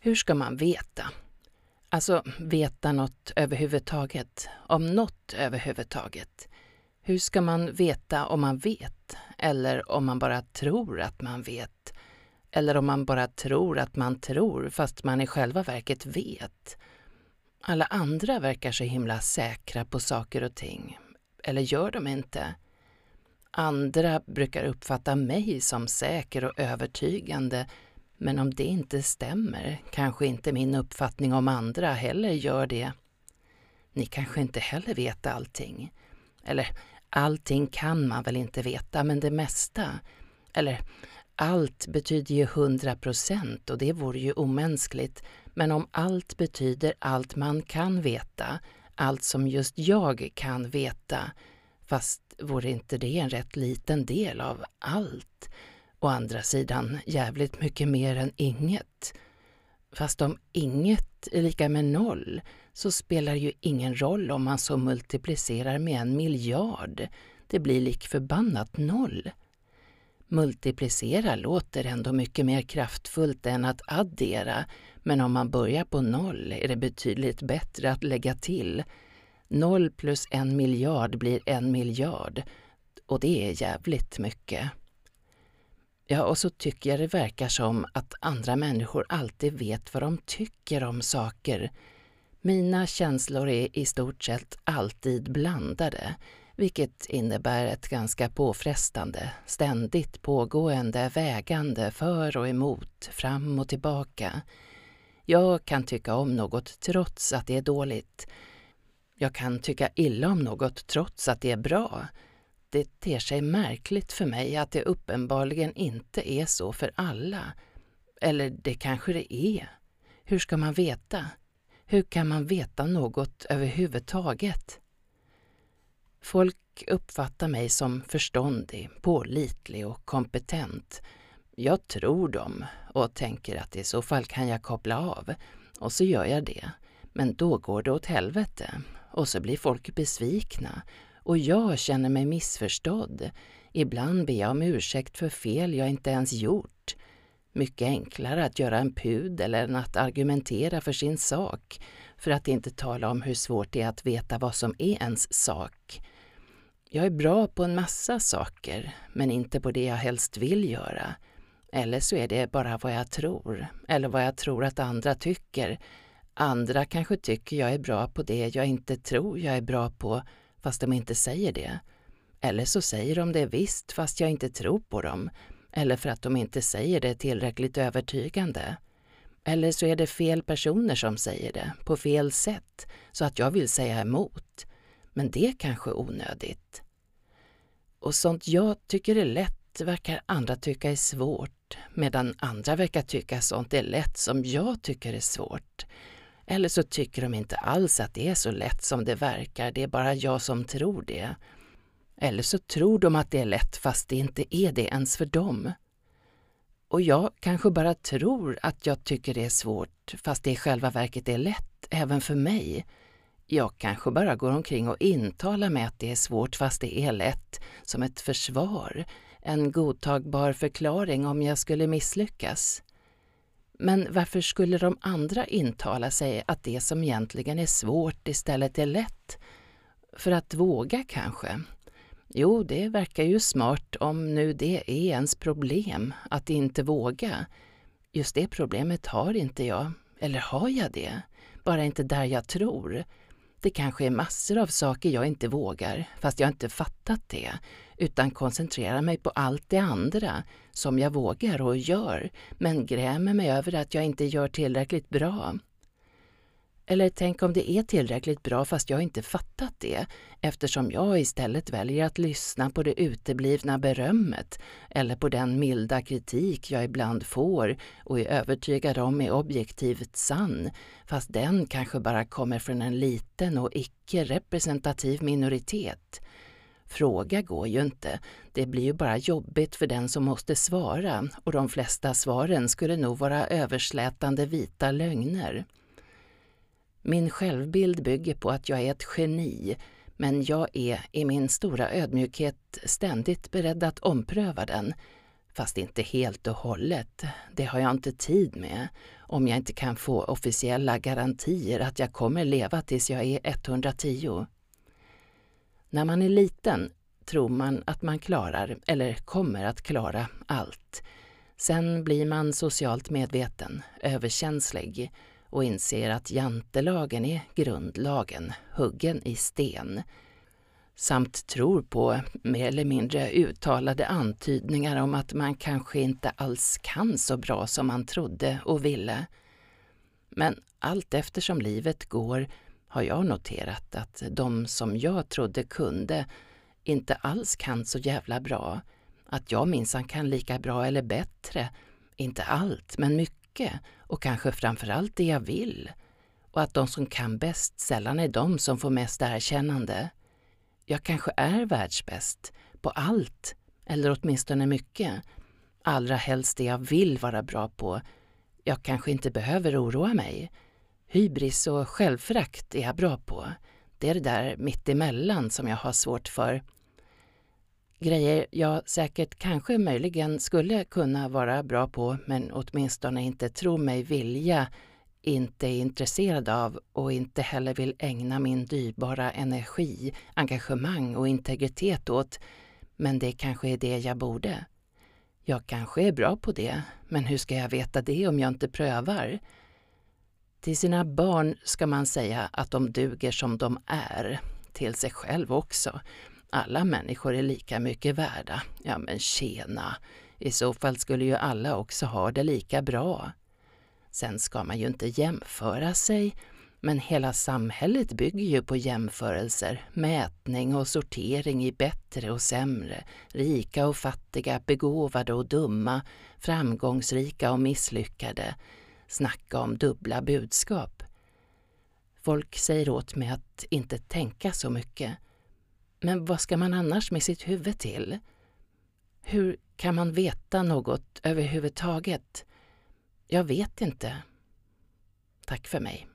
Hur ska man veta? Alltså veta något överhuvudtaget, om något överhuvudtaget. Hur ska man veta om man vet? Eller om man bara tror att man vet? Eller om man bara tror att man tror fast man i själva verket vet? Alla andra verkar så himla säkra på saker och ting. Eller gör de inte? Andra brukar uppfatta mig som säker och övertygande men om det inte stämmer kanske inte min uppfattning om andra heller gör det. Ni kanske inte heller vet allting. Eller allting kan man väl inte veta, men det mesta. Eller allt betyder ju hundra procent och det vore ju omänskligt. Men om allt betyder allt man kan veta, allt som just jag kan veta, fast vore inte det en rätt liten del av allt? Å andra sidan jävligt mycket mer än inget. Fast om inget är lika med noll så spelar ju ingen roll om man så multiplicerar med en miljard. Det blir lik förbannat noll. Multiplicera låter ändå mycket mer kraftfullt än att addera, men om man börjar på noll är det betydligt bättre att lägga till. Noll plus en miljard blir en miljard och det är jävligt mycket. Ja, och så tycker jag det verkar som att andra människor alltid vet vad de tycker om saker. Mina känslor är i stort sett alltid blandade, vilket innebär ett ganska påfrestande, ständigt pågående vägande för och emot, fram och tillbaka. Jag kan tycka om något trots att det är dåligt. Jag kan tycka illa om något trots att det är bra. Det ter sig märkligt för mig att det uppenbarligen inte är så för alla. Eller det kanske det är. Hur ska man veta? Hur kan man veta något överhuvudtaget? Folk uppfattar mig som förståndig, pålitlig och kompetent. Jag tror dem och tänker att i så fall kan jag koppla av. Och så gör jag det. Men då går det åt helvete. Och så blir folk besvikna och jag känner mig missförstådd. Ibland ber jag om ursäkt för fel jag inte ens gjort. Mycket enklare att göra en pudel än att argumentera för sin sak, för att inte tala om hur svårt det är att veta vad som är ens sak. Jag är bra på en massa saker, men inte på det jag helst vill göra. Eller så är det bara vad jag tror, eller vad jag tror att andra tycker. Andra kanske tycker jag är bra på det jag inte tror jag är bra på fast de inte säger det. Eller så säger de det visst fast jag inte tror på dem. Eller för att de inte säger det tillräckligt övertygande. Eller så är det fel personer som säger det, på fel sätt, så att jag vill säga emot. Men det är kanske onödigt. Och sånt jag tycker är lätt verkar andra tycka är svårt, medan andra verkar tycka sånt är lätt som jag tycker är svårt. Eller så tycker de inte alls att det är så lätt som det verkar, det är bara jag som tror det. Eller så tror de att det är lätt fast det inte är det ens för dem. Och jag kanske bara tror att jag tycker det är svårt fast det i själva verket är lätt även för mig. Jag kanske bara går omkring och intalar mig att det är svårt fast det är lätt, som ett försvar, en godtagbar förklaring om jag skulle misslyckas. Men varför skulle de andra intala sig att det som egentligen är svårt istället är lätt? För att våga kanske? Jo, det verkar ju smart om nu det är ens problem, att inte våga. Just det problemet har inte jag. Eller har jag det? Bara inte där jag tror. Det kanske är massor av saker jag inte vågar, fast jag inte fattat det, utan koncentrerar mig på allt det andra som jag vågar och gör, men grämer mig över att jag inte gör tillräckligt bra. Eller tänk om det är tillräckligt bra fast jag inte fattat det eftersom jag istället väljer att lyssna på det uteblivna berömmet eller på den milda kritik jag ibland får och är övertygad om är objektivt sann fast den kanske bara kommer från en liten och icke representativ minoritet. Fråga går ju inte. Det blir ju bara jobbigt för den som måste svara och de flesta svaren skulle nog vara överslätande vita lögner. Min självbild bygger på att jag är ett geni, men jag är i min stora ödmjukhet ständigt beredd att ompröva den. Fast inte helt och hållet. Det har jag inte tid med om jag inte kan få officiella garantier att jag kommer leva tills jag är 110. När man är liten tror man att man klarar, eller kommer att klara, allt. Sen blir man socialt medveten, överkänslig och inser att jantelagen är grundlagen, huggen i sten samt tror på mer eller mindre uttalade antydningar om att man kanske inte alls kan så bra som man trodde och ville. Men allt eftersom livet går har jag noterat att de som jag trodde kunde inte alls kan så jävla bra. Att jag minsann kan lika bra eller bättre. Inte allt, men mycket mycket. Och kanske framförallt det jag vill. Och att de som kan bäst sällan är de som får mest erkännande. Jag kanske är världsbäst på allt, eller åtminstone mycket. Allra helst det jag vill vara bra på. Jag kanske inte behöver oroa mig. Hybris och självförakt är jag bra på. Det är det där mittemellan som jag har svårt för. Grejer jag säkert kanske möjligen skulle kunna vara bra på men åtminstone inte tror mig vilja inte är intresserad av och inte heller vill ägna min dyrbara energi, engagemang och integritet åt. Men det kanske är det jag borde. Jag kanske är bra på det, men hur ska jag veta det om jag inte prövar? Till sina barn ska man säga att de duger som de är, till sig själv också. Alla människor är lika mycket värda. Ja men tjena, i så fall skulle ju alla också ha det lika bra. Sen ska man ju inte jämföra sig, men hela samhället bygger ju på jämförelser, mätning och sortering i bättre och sämre, rika och fattiga, begåvade och dumma, framgångsrika och misslyckade. Snacka om dubbla budskap. Folk säger åt mig att inte tänka så mycket. Men vad ska man annars med sitt huvud till? Hur kan man veta något överhuvudtaget? Jag vet inte. Tack för mig.